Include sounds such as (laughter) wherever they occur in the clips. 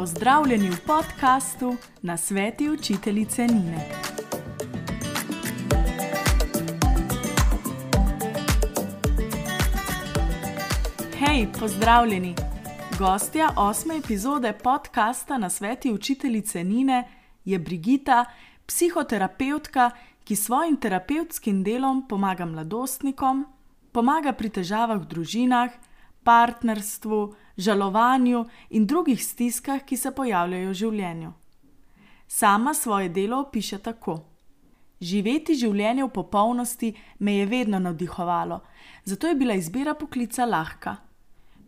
Pozdravljeni v podkastu na sveti učiteljice Nine. Hej, pozdravljeni! Gostja osme epizode podcasta na sveti učiteljice Nine je Brigita, psihoterapeutka, ki s svojim terapevtskim delom pomaga mladostnikom, pomaga pri težavah v družinah, partnerstvu, žalovanju in drugih stiskah, ki se pojavljajo v življenju. Sama svoje delo opiše tako: Živeti življenje v popolnosti me je vedno navdihovalo, zato je bila izbira poklica lahka.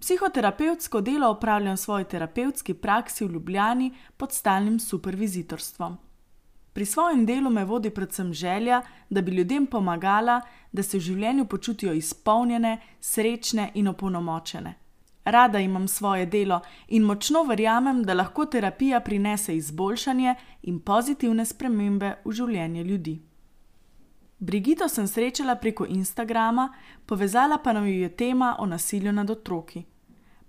Psihoterapevtsko delo opravljam v svoji terapevtski praksi v Ljubljani pod stalnim supervizitorstvom. Pri svojem delu me vodi predvsem želja, da bi ljudem pomagala, da se v življenju počutijo izpolnjene, srečne in opolnomočene. Rada imam svoje delo in močno verjamem, da lahko terapija prinese izboljšanje in pozitivne spremembe v življenje ljudi. Brigito sem srečala preko Instagrama, povezala pa nam je tema o nasilju nad otroki.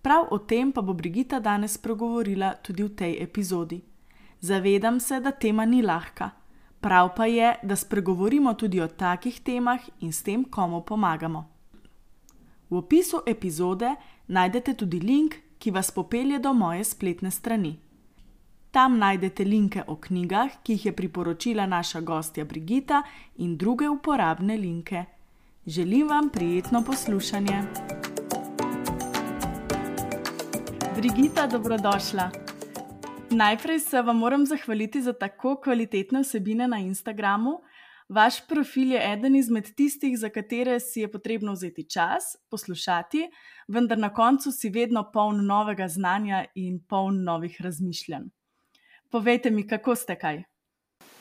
Prav o tem pa bo Brigita danes spregovorila tudi v tej epizodi. Zavedam se, da tema ni lahka, prav pa je, da spregovorimo tudi o takih temah in s tem komu pomagamo. V opisu epizode najdete tudi link, ki vas popelje do moje spletne strani. Tam najdete linke o knjigah, ki jih je priporočila naša gostja Brigita, in druge uporabne linke. Želim vam prijetno poslušanje. Brigita, dobrodošla. Najprej se vam moram zahvaliti za tako kvalitetne vsebine na Instagramu. Vaš profil je eden izmed tistih, za katere si je potrebno vzeti čas, poslušati, vendar na koncu si vedno poln novega znanja in poln novih razmišljanj. Povejte mi, kako ste kaj?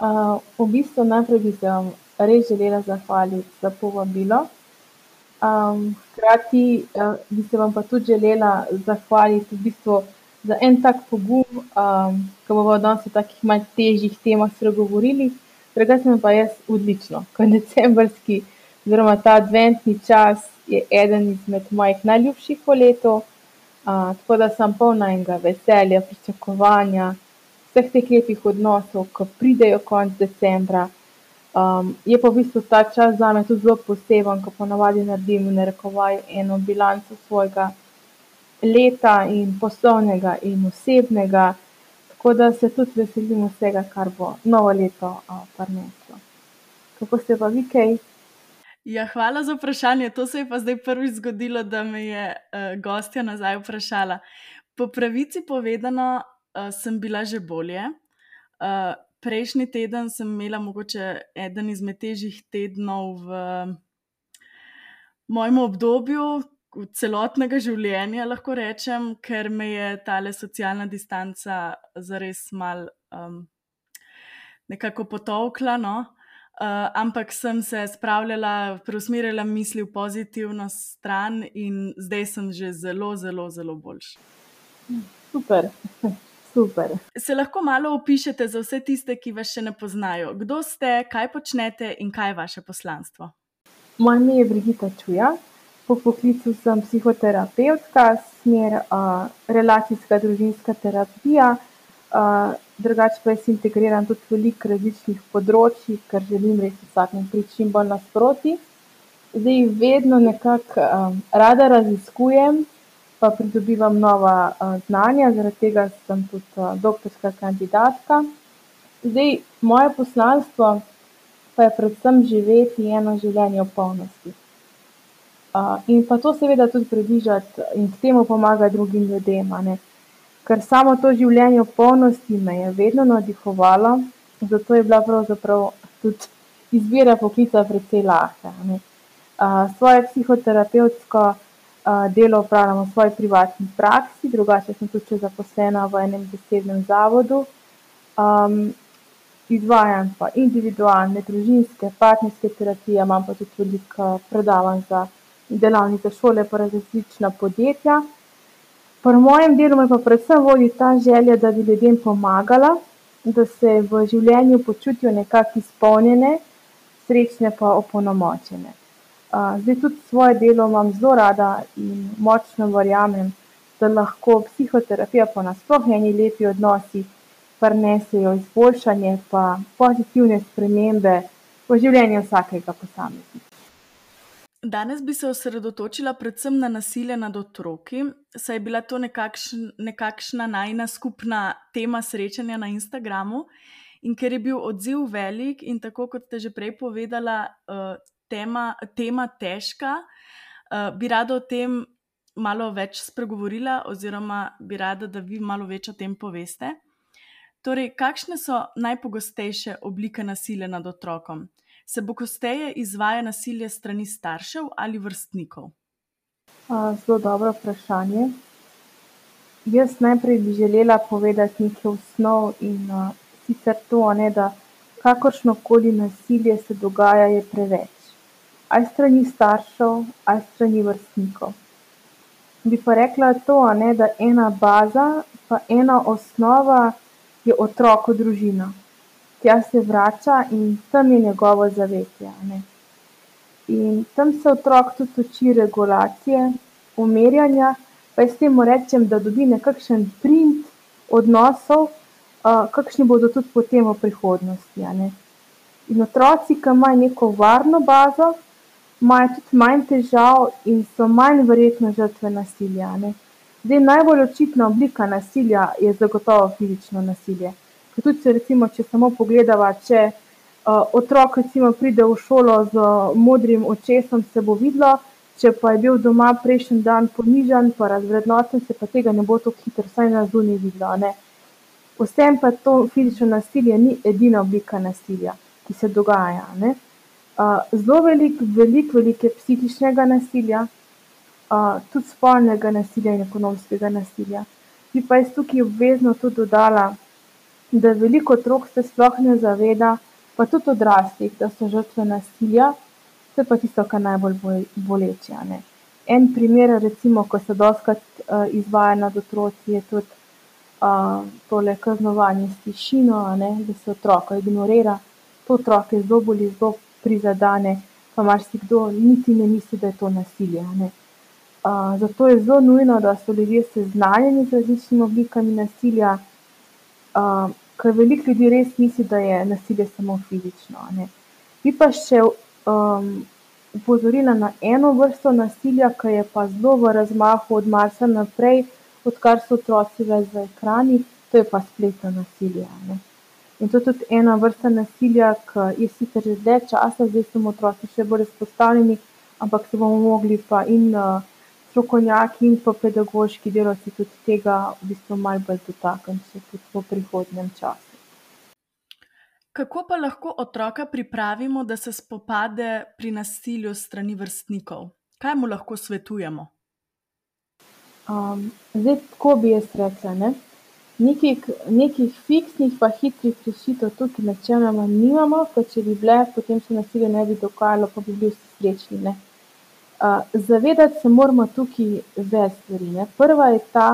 Uh, v bistvu najprej bi se vam res želela zahvaliti za povabilo. Um, hkrati uh, bi se vam pa tudi želela zahvaliti v bistvu za en tak pogum, um, ko bomo danes o takih malce težjih temah spregovorili. Drugače pa jaz odlično, ko decembrski, oziroma ta adventni čas je eden izmed mojih najljubših v letu. Uh, tako da sem polna enega veselja, pričakovanja, vseh teh lepih odnosov, ko pridejo konec decembra. Um, je pa v bistvu ta čas za me tudi zelo poseben, ko ponavadi naredim v narekovaju eno bilanco svojega leta in poslovnega in osebnega. Tako da se tudi veselim vsega, kar bo novo leto prineslo. Kako ste pa vi, kaj? Ja, hvala za vprašanje. To se je pa zdaj prvič zgodilo, da me je uh, gostja nazaj vprašala. Po pravici povedano, uh, sem bila že bolje. Uh, prejšnji teden sem imela mogoče eden izmed težjih tednov v mojem obdobju, celotnega življenja, lahko rečem, ker me je ta socialna distanca zares mal um, nekako potovkla. No? Uh, ampak sem se spravljala, preusmerila misli v pozitivno stran, in zdaj sem že zelo, zelo, zelo boljši. Super. Super. Se lahko malo opišete za vse tiste, ki vas še ne poznajo? Kdo ste, kaj počnete in kaj je vaše poslanstvo? Moje ime je Brigita Čuja, Po poklicu sem psihoterapeutka, smer uh, relacijska družinska terapija, uh, drugače pa jaz integriram tudi veliko različnih področji, ker želim res vsakem priti čim bolj nasproti. Zdaj vedno nekako um, rada raziskujem, pa pridobivam nova uh, znanja, zaradi tega sem tudi uh, doktorska kandidatka. Zdaj, moje poslanstvo pa je predvsem živeti eno življenje v polnosti in pa to seveda tudi približati in k temu pomagati drugim ljudem. Ker samo to življenje v polnosti me je vedno navdihovalo, zato je bila pravzaprav tudi izbira poklica precej lahka. Svoje psihoterapevtsko delo upravljam v svoji privatni praksi, drugače sem tudi zaposlena v enem zasebnem zavodu. Izvajam pa individualne, družinske, partnerske terapije, imam pa tudi veliko predavanj za delavnice šole, pa različna podjetja. Pri mojem delu me pa predvsem vodi ta želja, da bi ljudem pomagala, da se v življenju počutijo nekako izpolnjene, srečne pa opolnomočene. Zdaj tudi svoje delo imam zelo rada in močno verjamem, da lahko psihoterapija pa nasploh eni lepi odnosi prinesejo izboljšanje pa pozitivne spremembe v življenju vsakega posameznika. Danes bi se osredotočila predvsem na nasilje nad otroki, saj je bila to nekakšn, nekakšna najna skupna tema srečanja na Instagramu. In ker je bil odziv velik, in tako kot ste že prej povedala, uh, tema, tema težka, uh, bi rada o tem malo več spregovorila, oziroma bi rada, da vi malo več o tem poveste. Torej, kakšne so najpogostejše oblike nasilja nad otrokom? Se bo kosteje izvaja nasilje strani staršev ali vrstnikov? Zelo dobro vprašanje. Jaz najprej bi želela povedati nekaj osnov in sicer to, ne, da kakršno koli nasilje se dogaja, je preveč. Aj strani staršev, aj strani vrstnikov. Bi pa rekla to, ne, da ena baza, pa ena osnova je otrok, družina tja se vrača in tam je njegovo zavetje. In tam se otrok tudi uči regulacije, umirjanja, pa jaz temu rečem, da dobi nekakšen print odnosov, kakšni bodo tudi potem v prihodnosti. In otroci, ki imajo neko varno bazo, imajo tudi manj težav in so manj verjetno žrtve nasilja. Zdaj, najbolj očitna oblika nasilja je zagotovo fizično nasilje. Tudi, če, recimo, če samo pogledamo, če uh, otrok recimo, pride v šolo z modrim očesom, se bo videlo, če pa je bil doma prejšnji dan ponižen, pa razvrednoten, se pa tega ne bo tako hitro, vsaj na zunaj videlo. Vsem pa to fizično nasilje ni edina oblika nasilja, ki se dogaja. Uh, zelo velik, velik, velik je psihičnega nasilja, uh, tudi spolnega nasilja in ekonomskega nasilja. Bi pa jaz tukaj obvezno tudi dodala, da veliko otrok se sploh ne zaveda, pa tudi odraslih, da so žrtve nasilja, to je pa tisto, kar najbolj boleče. En primer, recimo, ko se doskrat uh, izvaja nad otroci, je tudi uh, tole kaznovanje s tišino, da se otroka ignorira. To otroke zelo boli, zelo prizadene, pa marsikdo niti ne misli, da je to nasilje. Uh, zato je zelo nujno, da so ljudje seznanjeni z različnimi oblikami nasilja. Ker veliko ljudi res misli, da je nasilje samo fizično. Ne. Bi pa še um, upozorila na eno vrsto nasilja, ki je pa zelo v razmahu od marca naprej, odkar so otroci več za ekrani, to je pa spletno nasilje. Ne. In to je tudi ena vrsta nasilja, ki je sicer že dlje časa, zdaj smo otroci še bolj izpostavljeni, ampak se bomo mogli pa in uh, strokovnjaki in pa pedagoški delavci tudi tega v bistvu malo bolj dotakniti tudi v prihodnem času. Kako pa lahko otroka pripravimo, da se spopade pri nasilju strani vrstnikov? Kaj mu lahko svetujemo? Um, zdaj, tako bi jaz rekla, ne? nekih, nekih fiksnih, pa hitrih rešitev tukaj načeloma nimamo, ker če bi bile, potem se nasilje ne bi dogajalo, pa bi bili vsi srečni. Ne? Zavedati se moramo tukaj več stvari. Ne. Prva je ta,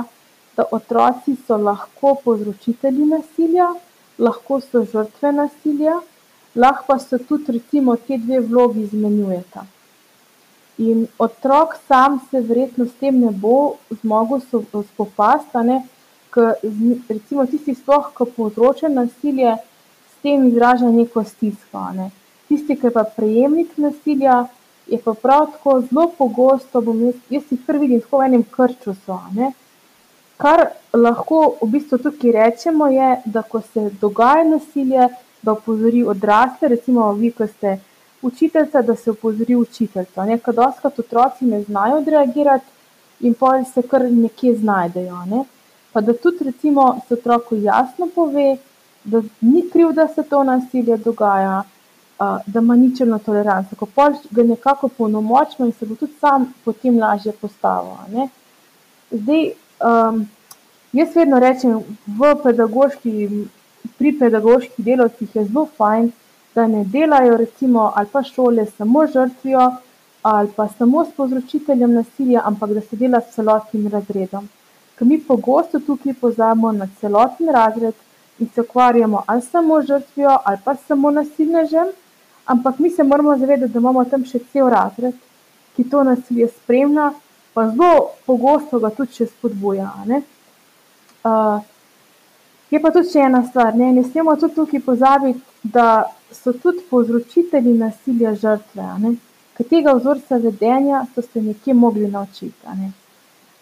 da otroci so lahko povzročitelji nasilja, lahko so žrtve nasilja, lahko pa so tudi recimo te dve vlogi izmenjujeta. In otrok sam se verjetno s tem ne bo zmogel spopasti, ker recimo tisti sploh, ki povzroča nasilje, s tem izraža neko stisko. Ne. Tisti, ki je pa prejemnik nasilja, je pa prav tako zelo pogosto, bom jaz, jaz jih kar vidim tako v enem krču so. Ne? Kar lahko v bistvu tukaj rečemo je, da ko se dogaja nasilje, da opozori odrasle, recimo vi, ko ste učiteljica, da se opozori učiteljica. Ker doskrat otroci ne znajo odreagirati in pol se kar nekje znajdejo. Ne? Pa da tudi recimo se otroku jasno pove, da ni kriv, da se to nasilje dogaja, da ima ničelno toleranco. Ko ga nekako polnomočimo in se bo tudi sam potem lažje postavil. Zdaj, um, jaz vedno rečem, v pedagoški, pri pedagoških delovcih je zelo fajn, da ne delajo recimo ali pa šole samo žrtvijo ali pa samo s povzročiteljem nasilja, ampak da se dela s celotnim razredom. Ker mi pogosto tukaj pozabimo na celoten razred in se ukvarjamo ali samo žrtvijo ali pa samo nasilnežem, Ampak mi se moramo zavedati, da imamo tam še cel razred, ki to nasilje spremlja, pa zelo pogosto ga tudi še spodbuja. Uh, je pa tudi še ena stvar, ne, ne smemo tudi tukaj pozabiti, da so tudi povzročitelji nasilja žrtve, ker tega vzorca vedenja so se nekje mogli naučiti.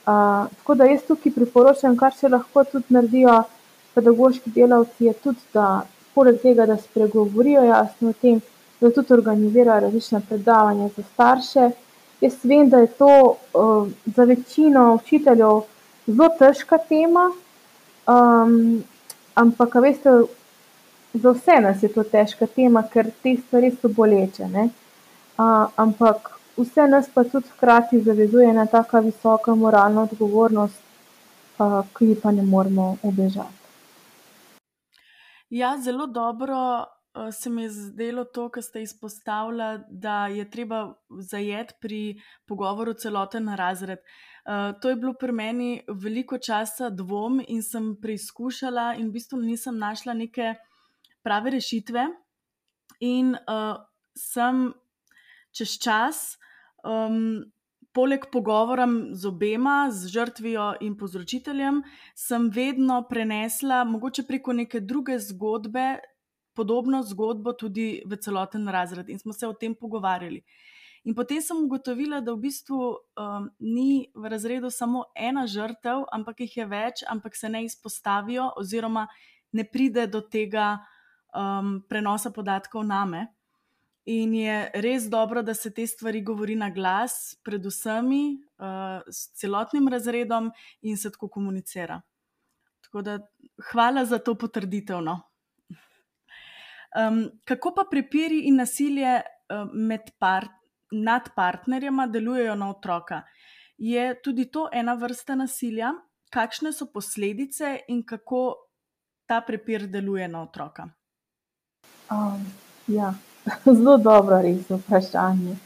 Uh, tako da jaz tukaj priporočam, kar se lahko tudi naredijo pedagoški delavci, je tudi, da poleg tega, da spregovorijo jasno o tem, da tudi organizirajo različna predavanja za starše. Jaz vem, da je to uh, za večino učiteljev zelo težka tema, um, ampak, veste, za vse nas je to težka tema, ker te stvari so boleče. Uh, ampak vse nas pa tudi hkrati zavezuje na tako visoka moralna odgovornost, uh, ki pa ne moremo ubežati. Ja, zelo dobro se mi je zdelo to, kar ste izpostavili, da je treba zajeti pri pogovoru celoten razred. Uh, to je bilo pri meni veliko časa dvom in sem preizkušala, in v bistvu nisem našla neke prave rešitve. In uh, sem čez čas, um, poleg pogovora z obema, z žrtvijo in povzročiteljem, sem vedno prenesla, mogoče preko neke druge zgodbe, podobno zgodbo tudi v celoten razred in smo se o tem pogovarjali. In potem sem ugotovila, da v bistvu um, ni v razredu samo ena žrtev, ampak jih je več, ampak se ne izpostavijo, oziroma ne pride do tega um, prenosa podatkov name. In je res dobro, da se te stvari govori na glas, predvsem uh, s celotnim razredom in se tako komunicira. Tako da hvala za to potrditev. No. Um, kako pa prepiri in nasilje uh, par nad partnerjema delujejo na otroka? Je tudi to ena vrsta nasilja? Kakšne so posledice in kako ta prepir deluje na otroka? Um, ja, (laughs) zelo dobro, res vprašanje.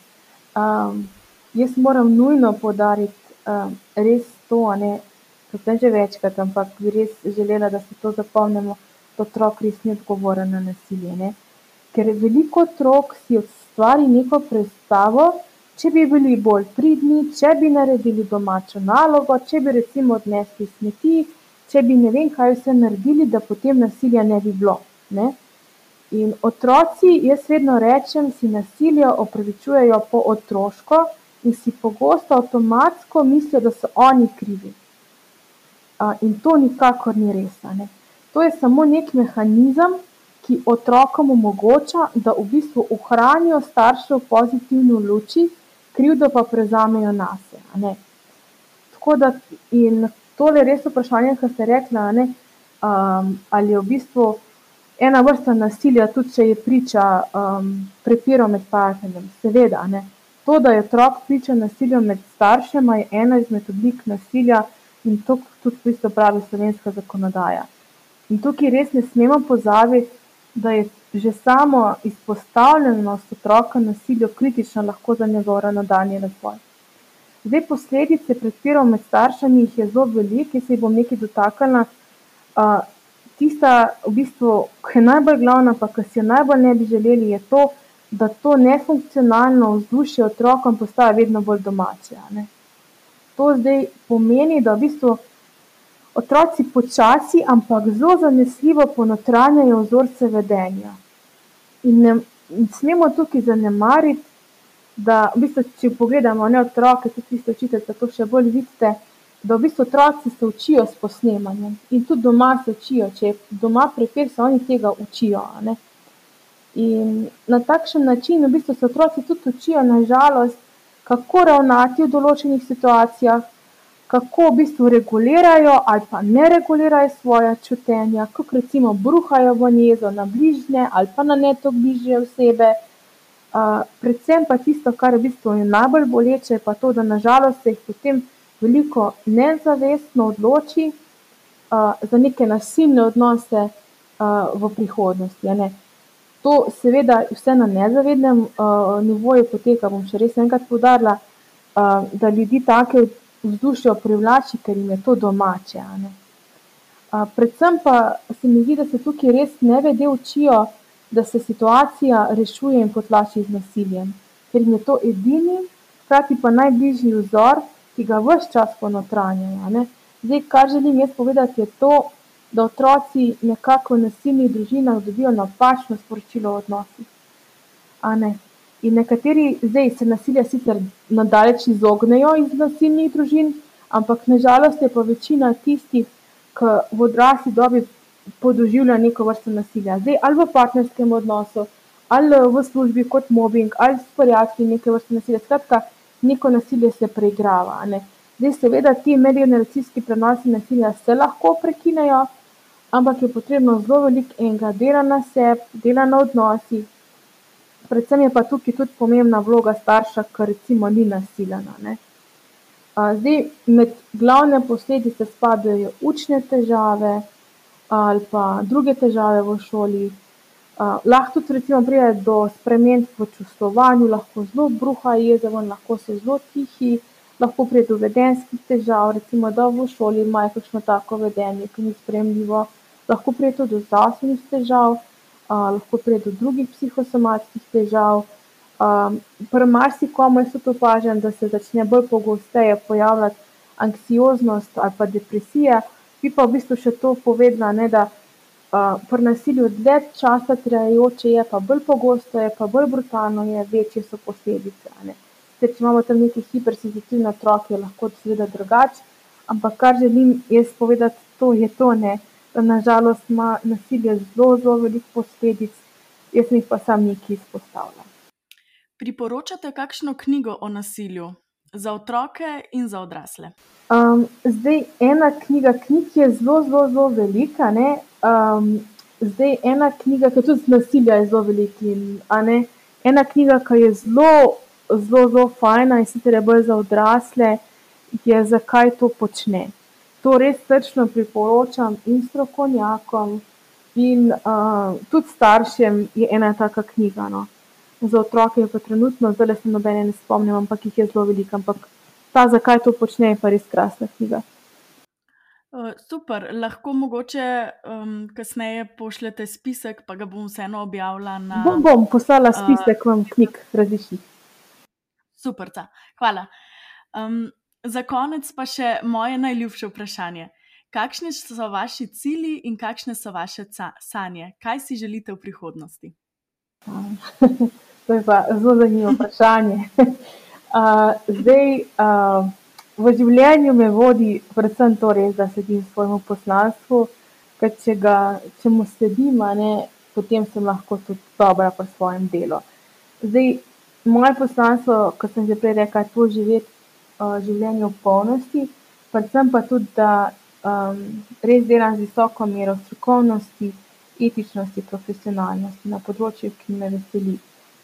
Um, jaz moram nujno podariti um, res to, ne, kot sem že večkrat, ampak bi res želela, da se to zapomnimo, otrok res ni odgovoren na nasilje. Ne. Ker veliko otrok si ustvari neko predstavo, če bi bili bolj pridni, če bi naredili domačo nalogo, če bi recimo odnesli smeti, če bi ne vem kaj vse naredili, da potem nasilja ne bi bilo. Ne. In otroci, jaz vedno rečem, si nasilje opravičujejo po otroško in si pogosto avtomatsko mislijo, da so oni krivi. In to nikakor ni res. Ne? To je samo nek mehanizem, ki otrokom omogoča, da v bistvu ohranijo starše v pozitivni luči, krivdo pa prevzamejo na sebe. Tako da, in tole je res vprašanje, kar ste rekli, um, ali je v bistvu ena vrsta nasilja, tudi če je priča um, prepirom med partnerjem. Seveda, ne. to, da je otrok priča nasilju med staršema, je ena izmed oblik nasilja in to tudi v bistvu pravi slovenska zakonodaja. In tukaj res ne smemo pozabiti, da je že samo izpostavljenost otroka nasilju kritično lahko za njegov nadaljni razvoj. Zdaj, posledice prepirov med staršami jih je zelo veliko, jaz se jih bom nekaj dotaknila. Uh, tista, v bistvu, ki je najbolj glavna, pa ki si jo najbolj ne bi želeli, je to, da to nefunkcionalno vzdušje otrokom postaja vedno bolj domače. To zdaj pomeni, da v bistvu otroci počasi, ampak zelo zanesljivo ponotranjajo vzorce vedenja. In ne in smemo tukaj zanemariti, da v bistvu, če pogledamo ne otroke, tudi tiste učiteljice, to še bolj vidite da v bistvu otroci se učijo s posnemanjem in tudi doma se učijo, če je doma prepir, se oni tega učijo. Ne? In na takšen način v bistvu se otroci tudi učijo, nažalost, kako ravnati v določenih situacijah, kako v bistvu regulirajo ali pa ne regulirajo svoje čutenja, kako recimo bruhajo v njezo na bližnje ali pa na neto bližnje osebe. Uh, predvsem pa tisto, kar je v bistvu najbolj boleče, je pa to, da nažalost se jih potem veliko nezavestno odloči uh, za neke nasilne odnose uh, v prihodnosti. Ne. To seveda vse na nezavednem uh, nivoju poteka, bom še res enkrat podarila, uh, da ljudi take vzdušje privlači, ker jim je to domače. Uh, predvsem pa se mi zdi, da se tukaj res ne vede učijo, da se situacija rešuje in potlači z nasiljem, ker jim je to edini, hkrati pa najbližji vzor, ki ga vse čas ponotranjajo. Zdaj, kar želim jaz povedati, je to, da otroci nekako v nasilnih družinah dobijo napačno sporočilo o odnosih. In nekateri zdaj se nasilja sicer na daleč izognejo iz nasilnih družin, ampak na žalost je pa večina tistih, ki v odrasli dobi podoživlja neko vrsto nasilja. Zdaj, ali v partnerskem odnosu, ali v službi kot mobbing, ali s prijatelji neke vrste nasilja. Skratka, neko nasilje se preigrava. Zdaj, seveda, ti medgeneracijski prenosi nasilja se lahko prekinejo, ampak je potrebno zelo veliko enega dela na sebi, dela na odnosih. Predvsem je pa tukaj tudi pomembna vloga starša, ki recimo ni nasilen. Zdaj, med glavne posledice spadajo učne težave ali pa druge težave v šoli, lahko tudi recimo pride do sprememb v čustvovanju, lahko zelo bruha jeza ven, lahko so zelo tihi, lahko pride do vedenjskih težav, recimo da v šoli imajo kakšno tako vedenje, ki ni sprejemljivo, lahko pride tudi do zdravstvenih težav, lahko pride do drugih psihosomatskih težav. pri marsikomu jaz tudi opažam, da se začne bolj pogosteje pojavljati anksioznost ali pa depresija. Bi pa v bistvu še to povedala, ne, da, pri nasilju dlje časa trajajoče je pa bolj pogosto, je pa bolj brutalno, je večje so posledice. Zdaj, če imamo tam neke hipersenzitivne otroke, je lahko seveda drugače, ampak kar želim jaz povedati, to je to, ne, da na žalost ima nasilje zelo, zelo veliko posledic, jaz sem jih pa samo nekaj izpostavila. Priporočate kakšno knjigo o nasilju za otroke in za odrasle? zdaj, ena knjiga, knjig je zelo, zelo, zelo veliko, a ne. zdaj, ena knjiga, ke tudi nasilja je zelo veliko in, a ne, ena knjiga, ke je zelo, zelo, zelo fajn, in sicer je bolj za odrasle, je Zakaj to počne. To res srčno priporočam in strokovnjakom in, tudi staršem je ena taka knjiga, no. Za otroke je pa trenutno, zdajle se nobene ne spomnim, ampak jih je zelo veliko, ampak ta Zakaj to počne je pa res krasna knjiga. super, lahko mogoče, kasneje pošljete spisek, pa ga bom vseeno objavila na, Bom, bom, poslala spisek vam knjig različnih. Superca, hvala. Za konec pa še moje najljubše vprašanje. Kakšni so vaši cilji in kakšne so vaše sanje? Kaj si želite v prihodnosti? (laughs) To je pa zelo zanimivo vprašanje. (laughs) zdaj, v življenju me vodi predvsem to res, da sledim svojemu poslanstvu, ker če ga, če mu sledim, ne, potem sem lahko tudi dobra pri svojem delu. Zdaj, moje poslanstvo, kot sem že prej rekla, je to živeti, življenje v polnosti, predvsem pa tudi, da, res delam z visoko mero strokovnosti, etičnosti, profesionalnosti na področju, ki me veseli.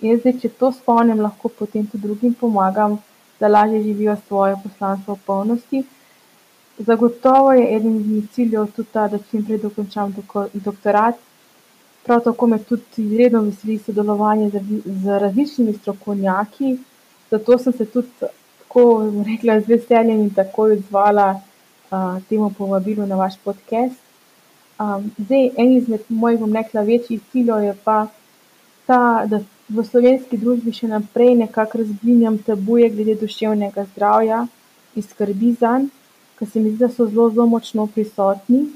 In zdaj, če to izpolnim, lahko potem tudi drugim pomagam, da lažje živijo svoje poslanstvo v polnosti. Zagotovo je eden izmed ciljev tudi ta, da čim prej dokončam doktorat. Prav tako me tudi izredno veseli sodelovanje z z različnimi strokovnjaki, zato sem se tudi, tako rekla, z veseljem in takoj odzvala, temu povabilu na vaš podcast. zdaj, en izmed mojih, bom rekla, večjih ciljev je pa ta, da v slovenski družbi še naprej nekako razblinjam tabuje glede duševnega zdravja in skrbi zanj, ke se mi zdi, da so zelo, zelo močno prisotni.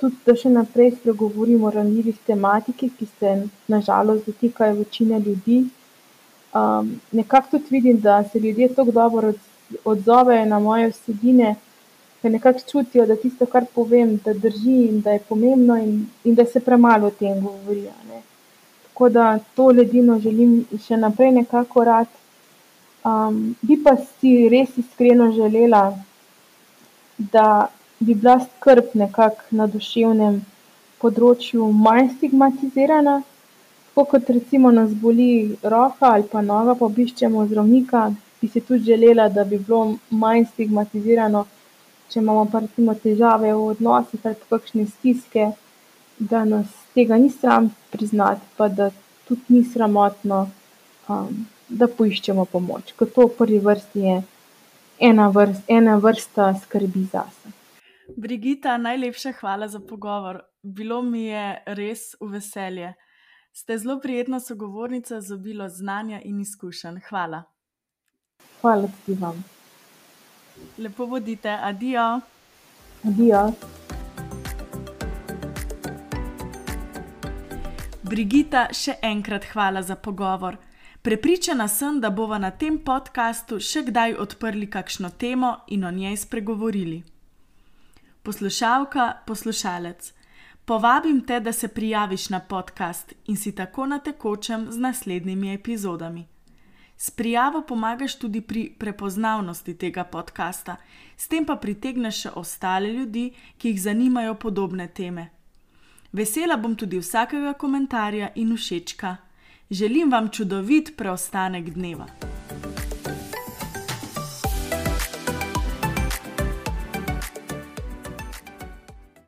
tudi, da še naprej spregovorim o ranljivih tematikah, ki se na žalost dotikajo večine ljudi. Nekako tudi vidim, da se ljudje tako dobro odzovejo na moje vsebine, ke nekako čutijo, da tisto, kar povem, da drži in da je pomembno in, in da se premalo o tem govori. Tako da to ledino želim še naprej nekako orati. bi pa si res iskreno želela, da bi bila skrb nekako na duševnem področju manj stigmatizirana. Tako kot recimo nas boli roka ali pa noga pa obiščemo zdravnika, bi si tudi želela, da bi bilo manj stigmatizirano, če imamo pa recimo težave v odnosih ali kakšne stiske, da nas tega ni sram priznati pa da tudi ni sramotno, da poiščemo pomoč, ker to v prvi vrsti je ena ena vrsta skrbi zase. Brigita, najlepša hvala za pogovor. Bilo mi je res veselje. Ste zelo prijetna sogovornica z obilo znanja in izkušenj. Hvala. Hvala tudi vam. Lepo bodite, adijo. Adijo. Brigita, še enkrat hvala za pogovor. Prepričana sem, da bova na tem podkastu še kdaj odprli kakšno temo in o njej spregovorili. Poslušalka, poslušalec, povabim te, da se prijaviš na podcast in si tako na tekočem z naslednjimi epizodami. S prijavo pomagaš tudi pri prepoznavnosti tega podcasta, s tem pa pritegneš še ostale ljudi, ki jih zanimajo podobne teme. Vesela bom tudi vsakega komentarja in všečka. Želim vam čudovit preostanek dneva.